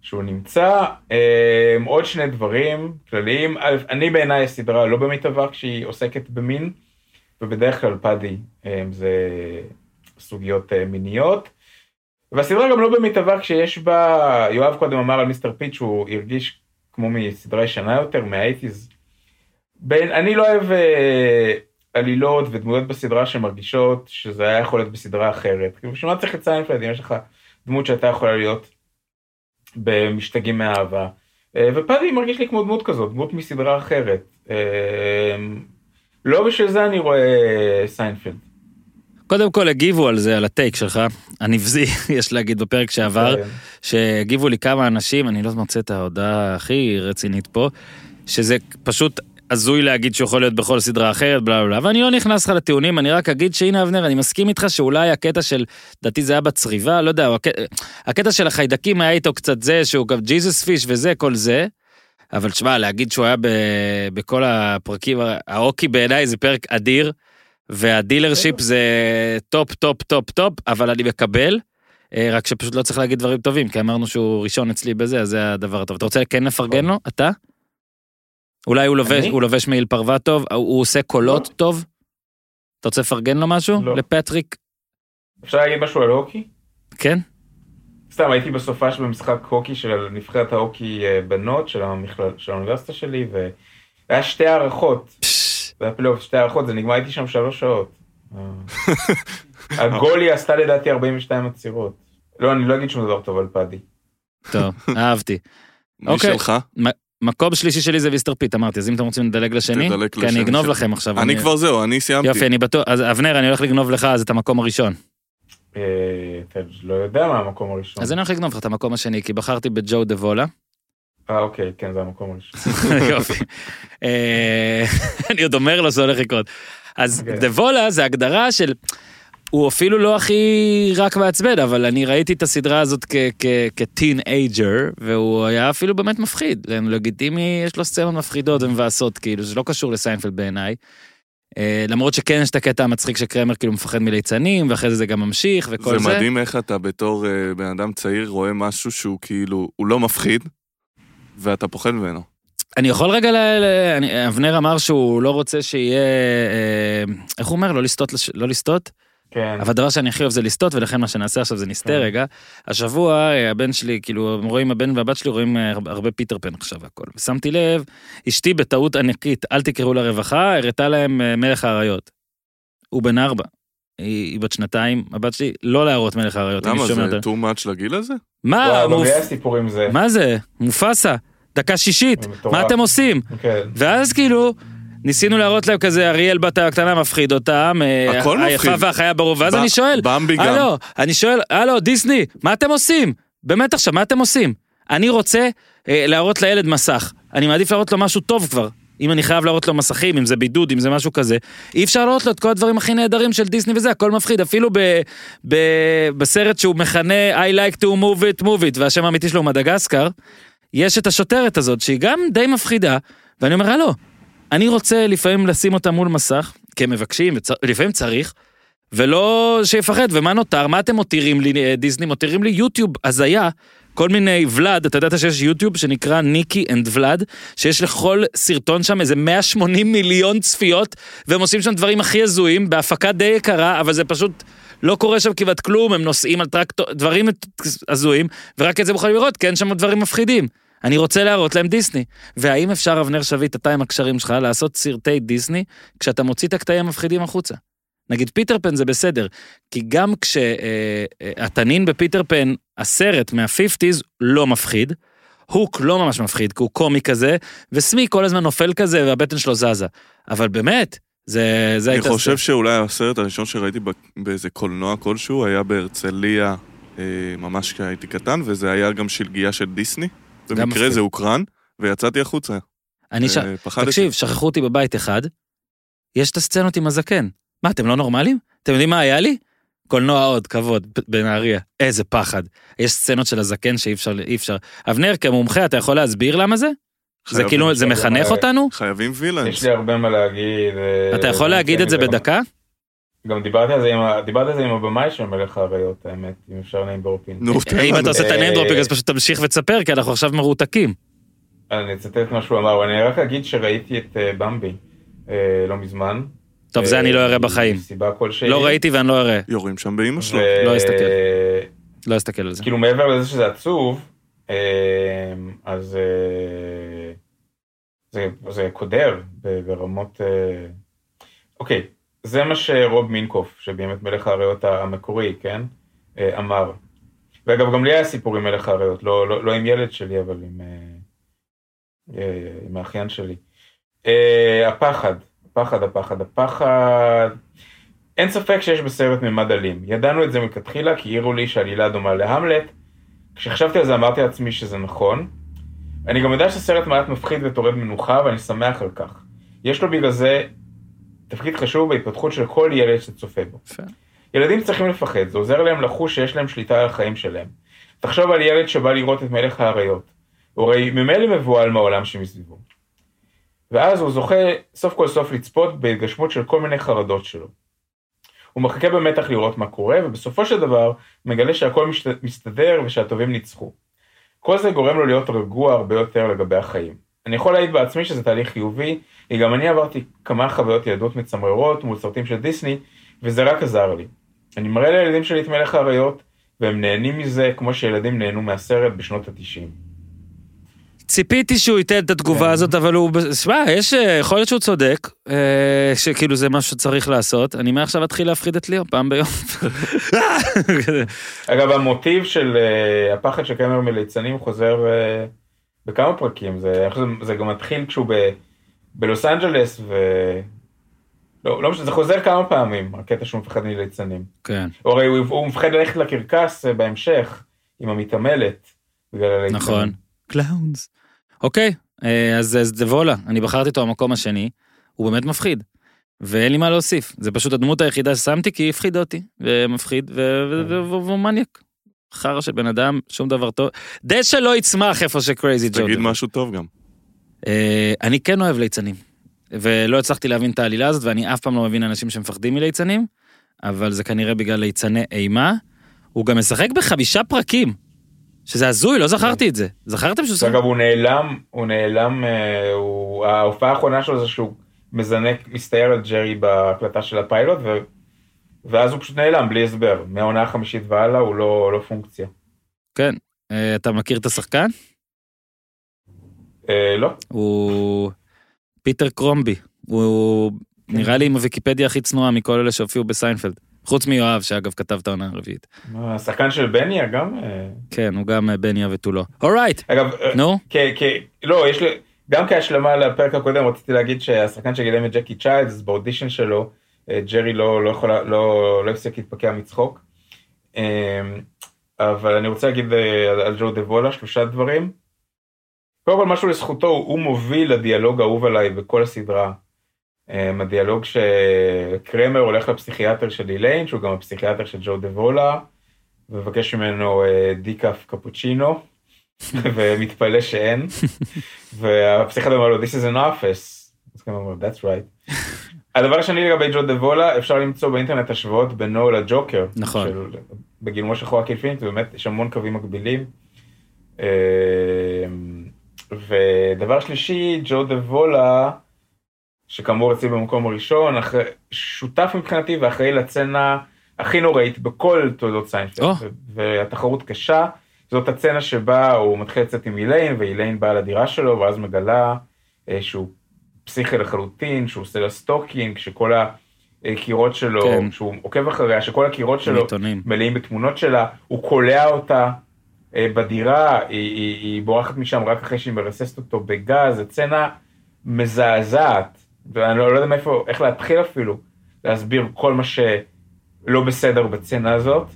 שהוא נמצא. אה, עוד שני דברים כלליים. אני בעיניי הסדרה לא במיטבה כשהיא עוסקת במין, ובדרך כלל פאדי אה, זה סוגיות אה, מיניות. והסדרה גם לא במיטבה כשיש בה, יואב קודם אמר על מיסטר פיט שהוא הרגיש כמו מסדרה ישנה יותר, מהאייטיז. בין, אני לא אוהב אה, עלילות ודמויות בסדרה שמרגישות שזה היה יכול להיות בסדרה אחרת. כאילו, בשביל מה צריך את סיינפלד אם יש לך דמות שהייתה יכולה להיות במשתגעים מאהבה. אה, ופאדי מרגיש לי כמו דמות כזאת, דמות מסדרה אחרת. אה, לא בשביל זה אני רואה סיינפלד. קודם כל הגיבו על זה, על ה take שלך, הנבזי, יש להגיד, בפרק שעבר, כן. שהגיבו לי כמה אנשים, אני לא מוצא את ההודעה הכי רצינית פה, שזה פשוט הזוי להגיד שהוא יכול להיות בכל סדרה אחרת, בלה בלה בלה, ואני לא נכנס לך לטיעונים, אני רק אגיד שהנה אבנר, אני מסכים איתך שאולי הקטע של, לדעתי זה היה בצריבה, לא יודע, הקטע, הקטע של החיידקים היה איתו קצת זה, שהוא גם Jesus fish וזה, כל זה, אבל תשמע, להגיד שהוא היה ב, בכל הפרקים, ההוקי בעיניי זה פרק אדיר, וה dealership זה top, top, top, top, אבל אני מקבל. אה, רק שפשוט לא צריך להגיד דברים טובים, כי אמרנו שהוא ראשון אצלי בזה, אז זה הדבר הטוב. אתה רוצה כן לפרגן לו? אתה? אולי הוא לובש? הוא לובש מעיל פרווה טוב, הוא הוא עושה קולות לא. טוב? אתה רוצה לפרגן לו משהו? לא. לפטריק? אפשר להגיד משהו על הוקי? כן? סתם, הייתי בסופש במשחק הוקי של נבחרת ההוקי אה, בנות של, המכלל, של האוניברסיטה שלי, והיה שתי הארכות, פש, זה היה פלייאוף, שתי הארכות, זה נגמר, הייתי שם שלוש שעות. אה, ה goalie עשתה לדעתי 42 עצירות. לא, אני לא אגיד שום דבר טוב על פאדי. טוב, אהבתי. מי אוקיי. שלך? מקום שלישי שלי זה מיסטר פיט, אמרתי, אז אם אתם רוצים לדלג לשני, תדלג כי אני אגנוב. לכם עכשיו. אני כבר זהו, אני סיימתי. יופי, אני בטוח, אז אבנר, אני הולך לגנוב לך אז את המקום הראשון. אה, אתה לא יודע מה המקום הראשון. אז אני הולך לגנוב לך את המקום השני, כי בחרתי בג'ו דה וולה. אה, אוקיי, כן, זה המקום הראשון. יופי. אה, אני עוד אומר לו זה הולך לקרות. אז אוקיי. דה וולה זה הגדרה של... הוא אפילו לא הכי רק מעצבן, אבל אני ראיתי את הסדרה הזאת כטין אייג'ר, והוא היה אפילו באמת מפחיד. לגיטימי, יש לו סצנות מפחידות ומבאסות, כאילו, זה לא קשור לסיינפלד בעיניי. אה, למרות שכן יש את הקטע המצחיק שקרמר כאילו מפחד מליצנים, ואחרי זה זה גם ממשיך וכל זה. זה מדהים איך אתה בתור אה, בן אדם צעיר רואה משהו שהוא כאילו, הוא לא מפחיד, ואתה פוחד ממנו. אני יכול רגע ל... אני- אבנר אמר שהוא לא רוצה שיהיה... אה, איך הוא אומר? לא לסטות? לש- לא לסטות? כן. אבל הדבר שאני הכי אוהב זה לסטות, ולכן מה שנעשה עכשיו זה נסטה כן. רגע. השבוע אה, הבן שלי, כאילו, רואים, הבן והבת שלי רואים אה, הרבה- פיטר פן עכשיו והכל. ושמתי לב, אשתי בטעות ענקית, אל תקראו לה רווחה, הראתה להם מלך האריות. הוא בן ארבע. היא, בת שנתיים, הבת שלי, לא להראות מלך האריות. למה, זה too much לגיל הזה? מה, וואו, גם מופ... לי היה סיפור עם זה. מה זה? מופסה, דקה שישית. מה אתם עושים? כן. ואז כאילו, ניסינו להראות להם כזה, אריאל בת הקטנה מפחיד אותם, אה, הכל היפה מפחיד. והחיה ברוב, ואז ב- אני שואל, במבי גם. הלו, אני שואל, הלו, דיסני, מה אתם עושים? באמת עכשיו, מה אתם עושים? אני רוצה אה, להראות לילד מסך, אני מעדיף להראות לו משהו טוב כבר. אם אני חייב להראות לו מסכים, אם זה בידוד, אם זה משהו כזה, אי אפשר להראות לו את כל הדברים הכי נהדרים של דיסני וזה, הכל מפחיד, אפילו ב, ב, בסרט שהוא מכנה I like to move it, move it, והשם האמיתי שלו הוא מדגסקר, יש את השוטרת הזאת, שהיא גם די מפחידה, ואני אומר, הלו, אני רוצה לפעמים לשים אותה מול מסך, כי הם מבקשים. לפעמים צריך, ולא שיפחד, ומה נותר? מה אתם מותירים לי, אה, דיסני? מותירים לי יוטיוב הזיה, כל מיני ולד, אתה ידעת שיש יוטיוב שנקרא ניקי אנד ולד, שיש לכל סרטון שם איזה 180 מיליון צפיות, והם עושים שם דברים הכי הזויים, בהפקה די יקרה, אבל זה פשוט... לא קורה שם כמעט כלום, הם נוסעים על טרקטור, דברים הזויים, ורק את זה מוכנים לראות, כי אין שם דברים מפחידים. אני רוצה להראות להם דיסני. והאם אפשר, אבנר שביט, אתה עם הקשרים שלך, לעשות סרטי דיסני, כשאתה מוציא את הקטעים המפחידים החוצה? נגיד פיטר פן זה בסדר, כי גם כשהתנין בפיטר פן, הסרט מה-50's לא מפחיד, הוק לא ממש מפחיד, כי הוא קומי כזה, וסמי כל הזמן נופל כזה והבטן שלו זזה. אבל באמת, זה, זה אני הייתה... חושב שאולי הסרט הראשון שראיתי באיזה קולנוע כלשהו היה בהרצליה, אה, ממש כשהייתי קטן, וזה היה גם שלגיה של דיסני. במקרה. זה הוקרן, ויצאתי החוצה. אני ש... אה, פחדתי. תקשיב, שכחו אותי בבית אחד, יש את הסצנות עם הזקן. מה, אתם לא נורמלים? אתם יודעים מה היה לי? קולנוע עוד, כבוד, ב- בנהריה. איזה פחד. יש סצנות של הזקן שאי אפשר, אי אפשר. אבנר, כמומחה, אתה יכול להסביר למה זה? זה כאילו, זה מחנך אה, אותנו? חייבים וילאנס. יש לי הרבה מה להגיד. אה, אתה יכול להגיד את זה בדקה? גם דיברתי על זה עם דיברתי על זה עם הבמאי של מלך האריות, האמת, אם אפשר נעים דרופין. נו, תן אם. אתה עושה את אה, הניים אז פשוט תמשיך ותספר, כי אנחנו עכשיו מרותקים. אני אצטט מה שהוא אמר, ואני רק אגיד שראיתי את אה, במבי אה, לא מזמן. טוב, זה אני לא אראה בחיים. מסיבה כלשהי. לא ראיתי ואני לא אראה. יורים שם באימא שלו. לא אסתכל. לא אסתכל על זה. כאילו מעבר לזה שזה עצוב, אה, אז אה, זה, זה קודר ברמות... אה, אוקיי, זה מה שרוב מינקוף, שבאמת מלך האריות המקורי, כן, אה, אמר. ואגב, גם לי היה סיפור עם מלך האריות, לא, לא, לא עם ילד שלי, אבל עם, עם האחיין שלי. הפחד, הפחד, הפחד, הפחד. אין ספק שיש בסרט ממד אלים. ידענו את זה מלכתחילה, כי העירו לי שעלילה דומה להמלט. כשחשבתי על זה אמרתי לעצמי שזה נכון. אני גם יודע שהסרט מעט מפחיד וטורד מנוחה, ואני שמח על כך. יש לו בגלל זה תפקיד חשוב בהתפתחות של כל ילד שצופה בו. ילדים צריכים לפחד, זה עוזר להם לחוש שיש להם שליטה על החיים שלהם. תחשוב על ילד שבא לראות את מלך האריות. הוא הרי ממילא מבוהל מהעולם שמסביבו. ואז הוא זוכה סוף כל סוף לצפות בהתגשמות של כל מיני חרדות שלו. הוא מחכה במתח לראות מה קורה, ובסופו של דבר מגלה שהכל משת... מסתדר ושהטובים ניצחו. כל זה גורם לו להיות רגוע הרבה יותר לגבי החיים. אני יכול להעיד בעצמי שזה תהליך חיובי, כי גם אני עברתי כמה חוויות ילדות מצמררות מול סרטים של דיסני, וזה רק עזר לי. אני מראה לילדים שלי את מלך האריות, והם נהנים מזה כמו שילדים נהנו מהסרט בשנות התשעים. ציפיתי שהוא ייתן את התגובה כן. הזאת, אבל הוא, שמע, יש, אה, יכול להיות שהוא צודק, אה, שכאילו זה משהו שצריך לעשות. אני מעכשיו אתחיל להפחיד את ליאו פעם ביום. אגב, המוטיב של אה, הפחד של קרמר מליצנים חוזר בכמה פרקים, זה, זה, זה גם מתחיל כשהוא ב, בלוס אנג'לס, ו... לא, לא משנה, זה חוזר כמה פעמים, הקטע שהוא מפחד מליצנים. כן, הוא הרי הוא, הוא מפחד ללכת לקרקס בהמשך, עם המתעמלת, בגלל הליצנים. נכון. Clowns. אוקיי, אה, אז אז דבולה, אני בחרתי אותו במקום השני, הוא באמת מפחיד. ואין לי מה להוסיף, זה פשוט הדמות היחידה ששמתי כי היא הפחידה אותי, ומפחיד, והוא מניאק. חרא של בן אדם, שום דבר טוב. דשא לא יצמח איפה שקרייזי ג'ו. תגיד. משהו טוב גם. אה, אני כן אוהב ליצנים, ולא הצלחתי להבין את העלילה הזאת, ואני אף פעם לא מבין אנשים שמפחדים מליצנים, אבל זה כנראה בגלל ליצני אימה. הוא גם משחק בחמישה פרקים, שזה הזוי, לא זכרתי את זה. זכרתם שהוא אגב, הוא נעלם, הוא נעלם, אה, הוא, ההופעה האחרונה שלו זה שהוא מזנק, מסתער על ג'רי בהקלטה של הפיילוט, ו, ואז הוא פשוט נעלם, בלי הסבר. מהעונה החמישית והלאה הוא לא, לא פונקציה. כן. אה, אתה מכיר את השחקן? אה, לא, הוא פיטר קרומבי. הוא נראה לי עם הוויקיפדיה הכי צנועה מכל אלה שהופיעו בסיינפלד. חוץ מיואב, שאגב כתב את העונה הרביעית. השחקן של בניה גם, אה, כן, הוא גם אה, בניה ותו לא. Alright, אגב, אה, נו, לא, יש לי, גם כהשלמה לפרק הקודם רציתי להגיד שהשחקן שגילם את ג'קי צ'יילדס באודישן שלו, ג'רי לא, לא יכולה, לא, לא הפסיק להתפקע מצחוק. אה, אבל אני רוצה להגיד על ג'ו דה וולה שלושה דברים. קודם כל משהו לזכותו, הוא מוביל לדיאלוג האהוב עליי בכל הסדרה. אה, הדיאלוג שקרמר הולך לפסיכיאטר של איליין, שהוא גם הפסיכיאטר של ג'ו דה וולה, ומבקש ממנו אה, decaf קפוצ'ינו, ומתפלא שאין, והפסיכיאטר אומר לו, This is an office. אז הוא אומר, That's right. הדבר השני לגבי ג'ו דה וולה, אפשר למצוא באינטרנט השוואות בינו לג'וקר. נכון. של, בגילומו של חואקין פיניקס, באמת יש המון קווים מקבילים. אה, ודבר שלישי, ג'ו דבולה, שכאמור אצלי במקום הראשון, אחרי, שותף מבחינתי ואחראי לסצנה הכי נוראית בכל תולדות סיינפלד. ו- והתחרות קשה. זאת הסצנה שבה הוא מתחיל לצאת עם איליין, ואיליין באה לדירה שלו, ואז מגלה אה, שהוא פסיכי לחלוטין, שהוא עושה לה stalking, שכל הקירות שלו, כן. שהוא עוקב אחריה, שכל הקירות שלו עיתונים. מלאים בתמונות שלה, הוא קולע אותה אה, בדירה, היא, היא, היא בורחת משם רק אחרי שהיא מרססת אותו בגז, זו סצנה מזעזעת, ואני לא, לא יודע מאיפה, איך להתחיל אפילו, להסביר כל מה שלא בסדר בסצנה הזאת.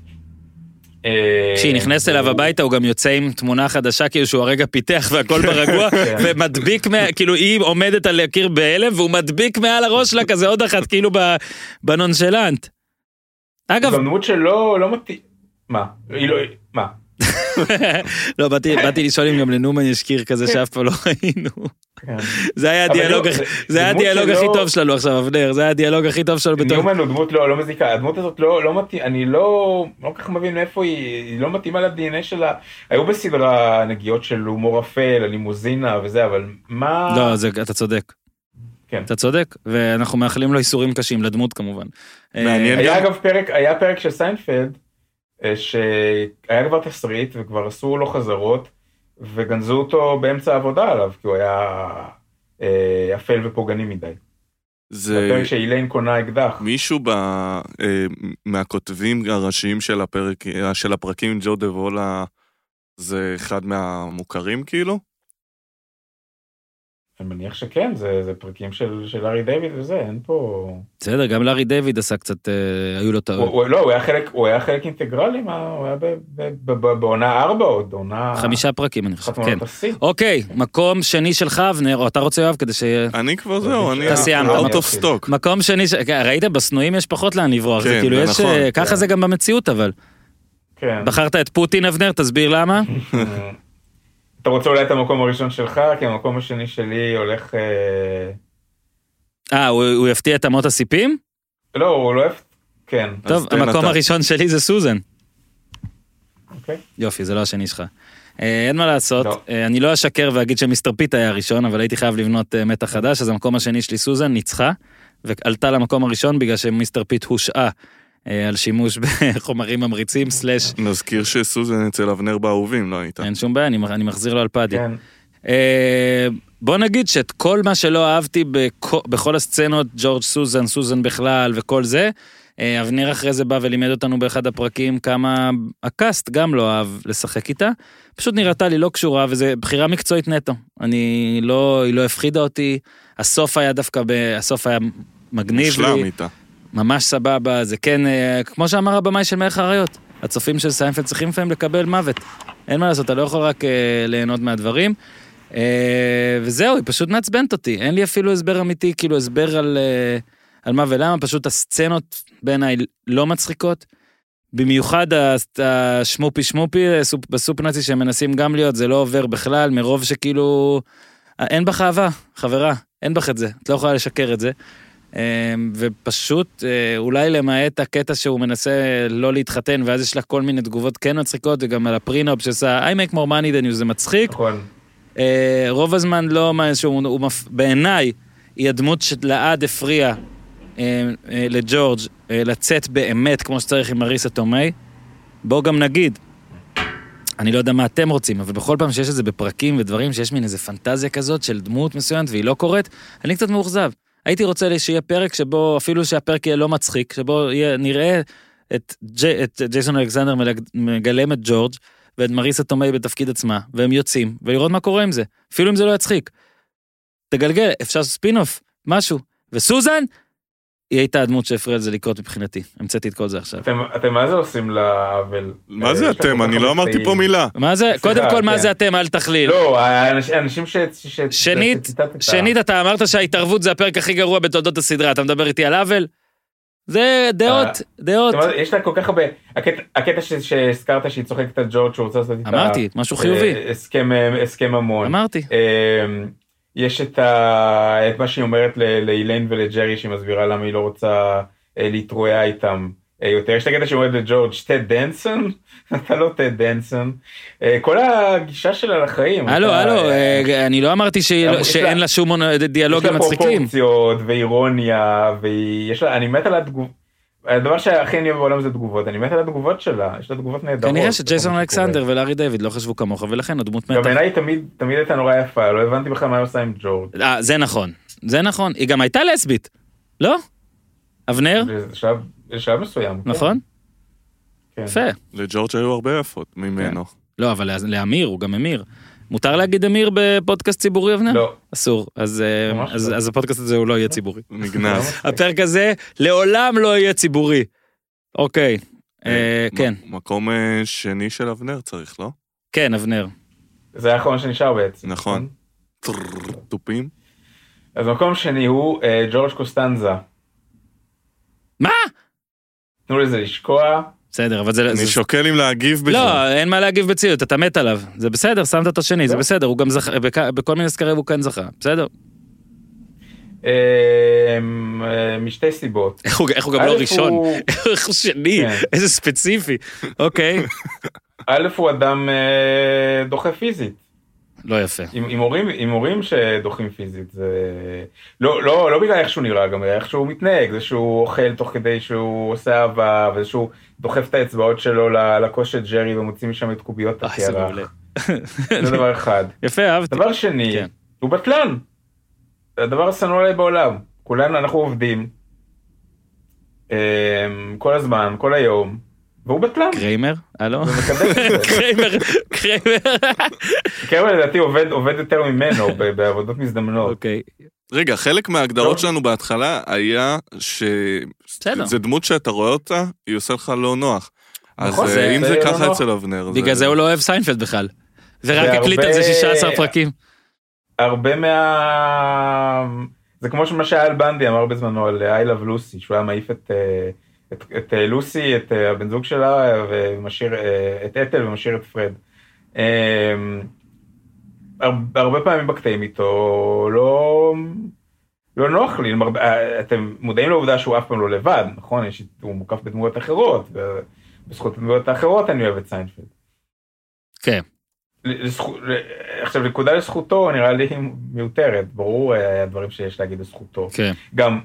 אה, כשהיא נכנסת אליו הביתה הוא גם יוצא עם תמונה חדשה כאילו שהוא הרגע פיתח והכל ברגוע כן. ומדביק כאילו היא עומדת על הקיר בהלם והוא מדביק מעל הראש שלה כזה עוד אחת כאילו בנונשלנט. אגב גם דמות שלא לא מתאים, מה? היא לא, מה? לא באתי לשאול אם גם לנומן יש קיר כזה שאף פעם לא ראינו כן. זה היה הדיאלוג לא, הכי- זה- היה הדיאלוג הכי טוב שלנו עכשיו אבנר זה היה הדיאלוג הכי טוב שלנו בתור ניומן הוא דמות לא, לא מזיקה, הדמות הזאת לא, לא מתאים, אני לא, לא כל כך מבין מאיפה היא, היא לא מתאימה ל-DNA שלה. היו בסדרה נגיעות של הומור אפל, הלימוזינה וזה, אבל מה... לא זה אתה צודק. כן. אתה צודק ואנחנו מאחלים לו איסורים קשים לדמות כמובן. מעניין. היה גם- אגב פרק, היה פרק של סיינפלד, שהיה כבר תסריט וכבר עשו לו חזרות, וגנזו אותו באמצע העבודה עליו, כי הוא היה אה, אפל ופוגעני מדי. זה הפרק שאיליין קונה אקדח. מישהו ב... אה, מהכותבים הראשיים של הפרק, אה, של הפרקים ג'ו דה וולה, זה אחד מהמוכרים כאילו? אני מניח שכן, זה, זה פרקים של, של ארי דיוויד וזה, אין פה... בסדר גם לארי דיוויד עשה קצת אה, היו לו הוא, טעות. הוא, לא, הוא היה חלק, הוא היה חלק אינטגרלי, מה, הוא היה ב, ב, ב, ב, בעונה ארבע עוד, עונה... חמישה פרקים אני חושב. כן. אוקיי, מקום שני שלך, אבנר, או אתה רוצה יואב כדי ש... אני כבר זהו, אני אתה סיימת. out of אתחיל. stock. מקום שני, ש... כן, ראית בסנויים יש פחות לאן לברוח, זה כן, כאילו זה יש, נכון, אה, ככה כן. זה גם במציאות אבל. כן. בחרת את פוטין אבנר, תסביר למה? אתה רוצה אולי את המקום הראשון שלך, כי המקום השני שלי הולך... אה, אה, הוא הוא יפתיע את אמות הסיפים? לא, הוא לא אוהב... כן, טוב, המקום אתה. הראשון שלי זה סוזן. אוקיי. יופי, זה לא השני שלך. אה, אין מה לעשות, לא. אה, אני לא אשקר ואגיד שמיסטר פיט היה הראשון, אבל הייתי חייב לבנות מתח חדש, אז המקום השני שלי סוזן ניצחה, ועלתה למקום הראשון בגלל שמיסטר פיט הושעה על שימוש בחומרים ממריצים, סלאש, נזכיר שסוזן אצל אבנר באהובים, לא הייתה. אין שום בעיה, אני אני מחזיר לו על פאדי. כן. אה, בוא נגיד שאת כל מה שלא אהבתי בכו- בכל הסצנות, ג'ורג' סוזן, סוזן בכלל וכל זה, אה, אבנר אחרי זה בא ולימד אותנו באחד הפרקים כמה הקאסט גם לא אהב לשחק איתה. פשוט נראתה לי לא קשורה, וזו בחירה מקצועית נטו. אני לא, היא לא הפחידה אותי, הסוף היה דווקא, ב, הסוף היה מגניב מושלם לי, איתה. ממש סבבה, זה כן, אה, כמו שאמר הבמאי של מלך האריות, הצופים של סיינפלד צריכים לפעמים לקבל מוות. אין מה לעשות, אתה לא יכול רק אה, ליהנות מהדברים. אה, וזהו, היא פשוט מעצבנת אותי, אין לי אפילו הסבר אמיתי, כאילו הסבר על, אה, על מה ולמה, פשוט הסצנות בעיניי לא מצחיקות. במיוחד ה schmoopie schmoopie אה, soup- ב Soup Nazi שהם מנסים גם להיות, זה לא עובר בכלל, מרוב שכאילו... אה, אין בך אהבה, חברה, אין בך את זה, את לא יכולה לשקר את זה. אה, ופשוט, אה, אולי למעט הקטע שהוא מנסה לא להתחתן, ואז יש לה כל מיני תגובות כן מצחיקות, וגם על הפרינופ שעשה I make more money than you, זה מצחיק. נכון. אה, רוב הזמן לא מה מפ... בעיניי, היא הדמות שלעד הפריעה אה, לג'ורג' לצאת באמת כמו שצריך עם מריסה תומי. בואו גם נגיד, אני לא יודע מה אתם רוצים, אבל בכל פעם שיש את זה בפרקים ודברים, שיש מין איזה פנטזיה כזאת של דמות מסוימת והיא לא קורית, אני קצת מאוכזב. הייתי רוצה שיהיה פרק שבו, אפילו שהפרק יהיה לא מצחיק, שבו יהיה, נראה את, ג'י, את ג'ייסון אלכסנדר מגלם את ג'ורג' ואת מריסה טומיי בתפקיד עצמה, והם יוצאים, ולראות מה קורה עם זה, אפילו אם זה לא יצחיק. תגלגל, אפשר ספין-אוף, משהו. וסוזן, היא הייתה הדמות שהפריעה לזה לקרות מבחינתי. המצאתי את כל זה עכשיו. אתם, אתם מה זה עושים לעוול? מה אה, זה לכם אתם? אני לא אמרתי פה. מילה. מה זה? סליחה, קודם כל, מה כן. זה אתם? אל תכליל. לא, האנש- האנשים ש... ש... שנית, שציטטת. שנית, אתה אמרת שההתערבות זה הפרק הכי גרוע בתולדות הסדרה, אתה מדבר איתי על עוול? זה דעות, אה, דעות. יש לה כל כך הרבה... הקטע- הקטע ש- שהזכרת שהיא צוחקת על ג'ורג' שהוא רוצה לעשות איתה... אמרתי, משהו חיובי. אה, הסכם, אה, הסכם ממון. אמרתי. יש את, ה... את מה שהיא אומרת ל- לאיליין ולג'רי שהיא מסבירה למה היא לא רוצה אה, להתרועע איתם אה, יותר. יש את הקטע שהיא אומרת לג'ורג' טד דנסון? אתה לא טד דנסון. אה, כל הגישה שלה לחיים. הלו, הלו, אני לא אמרתי לא- שאין לה- שום דיאלוגים יש לה מצחיקים. פרופורציות ואירוניה ויש לה, אני מת על התגובות. הדבר שהכי אני אוהב בעולם זה תגובות, אני מת על התגובות שלה, יש לה תגובות נהדרות. כנראה שג'ייסון אלכסנדר. ולארי דיוויד לא חשבו כמוך, ולכן הדמות גם מתה. בעיניי תמיד תמיד הייתה נורא יפה, לא הבנתי בכלל מה היא עושה עם ג'ורג'. אה, זה נכון. זה נכון. היא גם הייתה לסבית. לא? אבנר? בשלב- בשלב מסוים. כן. נכון? כן. יפה. לג'ורג' היו הרבה יפות ממנו. לא, אבל לאמיר, הוא גם אמיר. מותר להגיד אמיר בפודקאסט ציבורי, אבנר? לא. אסור. אז, אה, אז, לא. אז הפודקאסט הזה הוא לא יהיה ציבורי. נגנז. הפרק הזה לעולם לא יהיה ציבורי. אוקיי. אה, כן, מ- מקום אה, שני של אבנר צריך, לא? כן, אבנר. זה האחרון שנשאר בעצם. נכון. טררר, תופים. אז מקום שני הוא אה, ג'ורג' קוסטנזה. מה? תנו לזה לשקוע. בסדר, אבל זה... אני זה- שוקל אם להגיב בכלל. לא, אין מה להגיב בציוד, אתה מת עליו. זה בסדר, שמת אותו שני, זה לא. בסדר, הוא גם זכה, בכ- בכל מיני סקרים הוא כן זכה, בסדר. אה, אה, משתי סיבות. איך הוא איך הוא גם לא א', ראשון, הוא- איך הוא שני, כן. איזה ספציפי. אוקיי. א' הוא אדם אה, דוחה פיזית. לא יפה. עם, עם הורים עם הורים שדוחים פיזית זה לא לא לא בגלל איך שהוא נראה גם איך שהוא מתנהג זה שהוא אוכל תוך כדי שהוא עושה אהבה וזה שהוא דוחף את האצבעות שלו ל- לכוס של ג'רי ומוציא משם את קוביות אה, הקרח. זה דבר אחד. יפה, אהבתי. דבר שני כן. הוא בטלן. זה הדבר השנוא עליי בעולם כולנו אנחנו עובדים. אמ, כל הזמן כל היום והוא בטלן. קריימר? הלו? קריימר, קריימר. קרמר לדעתי עובד יותר ממנו בעבודות מזדמנות. אוקיי. רגע, חלק מההגדרות טוב. שלנו בהתחלה היה ש... בסדר. זה דמות שאתה רואה אותה, היא עושה לך לא נוח. אז נכון, אה, זה- אם זה זה לא ככה נוח. אצל אבנר, בגלל זה הוא לא אוהב סיינפלד בכלל. ורק והרבה- הקליט על זה 16 פרקים. הרבה מה... זה כמו שמה שאל באנדי אמר בזמנו על I Love Lucy, שהוא היה מעיף את, אה, את, את אה, לוסי, את אה, הבן זוג שלה, ומשאיר אה, את אתל ומשאיר את פרד. אה, הר- הרבה פעמים בקטעים איתו לא, לא נוח לי, אה, אתם מודעים לעובדה שהוא אף פעם לא לבד, נכון? יש, הוא מוקף בדמויות אחרות, ובזכות הדמויות האחרות אני אוהב את סיינפלד. כן. לזכו- ל- עכשיו נקודה לזכותו נראה לי מיותרת ברור אה, הדברים שיש להגיד לזכותו כן, גם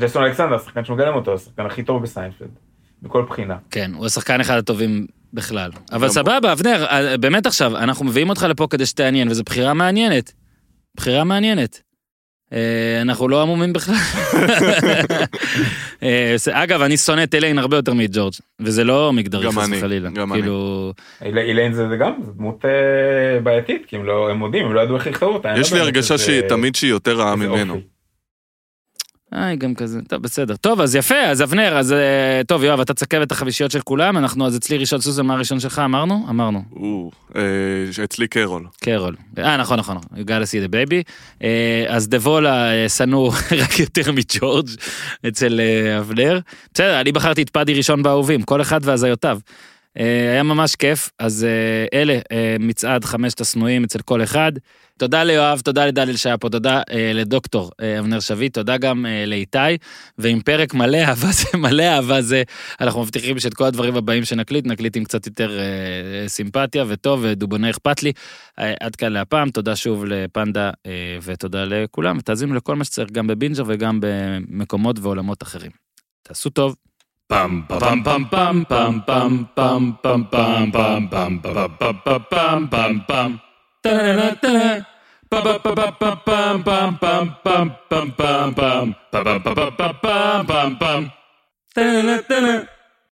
ג'סון אלכסנדר השחקן שמגלם אותו השחקן הכי טוב בסיינפלד מכל בחינה כן, הוא השחקן אחד הטובים בכלל. אבל סבבה, אבנר, אה, באמת עכשיו, אנחנו מביאים אותך לפה כדי שתעניין, וזו בחירה מעניינת. בחירה מעניינת. אה, אנחנו לא עמומים בכלל. אה, אגב, אני שונא את אליין הרבה יותר מג'ורג', וזה לא מגדרי חס אני, וחלילה. גם אני. כאילו, איל- אילן זה זה גם דמות בעייתית, כי הם לא, הם מודים, הם לא ידעו איך לכתוב אותה. יש לי הרגשה איזה- שהיא תמיד שהיא יותר רעה ממנו. אופי. איי, גם כזה, טוב, בסדר. טוב, אז יפה, אז אבנר, אז אה, טוב, יואב, אתה תסכם את החמישיות של כולם, אנחנו, אז אצלי ראשון סוסן, מה הראשון שלך? אמרנו? אמרנו. אה, אצלי קרול. קרול. אה, נכון, נכון, you gotta see the baby. אה, אז דבולה אה, שנוא רק יותר מג'ורג' אצל אה, אבנר. בסדר, אני בחרתי את פאדי ראשון באהובים, כל אחד והזיותיו. אה, היה ממש כיף, אז אה, אלה, אה, מצעד חמשת השנואים אצל כל אחד. תודה ליואב, תודה לדלל שהיה פה, תודה אה, לדוקטור אה, אבנר שביט, תודה גם אה, לאיתי, ועם פרק מלא אהבה זה, מלא אהבה זה, אנחנו מבטיחים שאת כל הדברים הבאים שנקליט, נקליט עם קצת יותר אה, סימפתיה וטוב, ודובוני אכפת לי. אה, עד כאן להפעם, תודה שוב לפנדה אה, ותודה לכולם, ותאזינו לכל מה שצריך גם בבינג'ר וגם במקומות ועולמות אחרים. תעשו טוב. פעם פעם פעם פעם פעם פעם פעם פעם פעם פעם פעם פעם פעם פעם פעם פעם Da-da-da-da.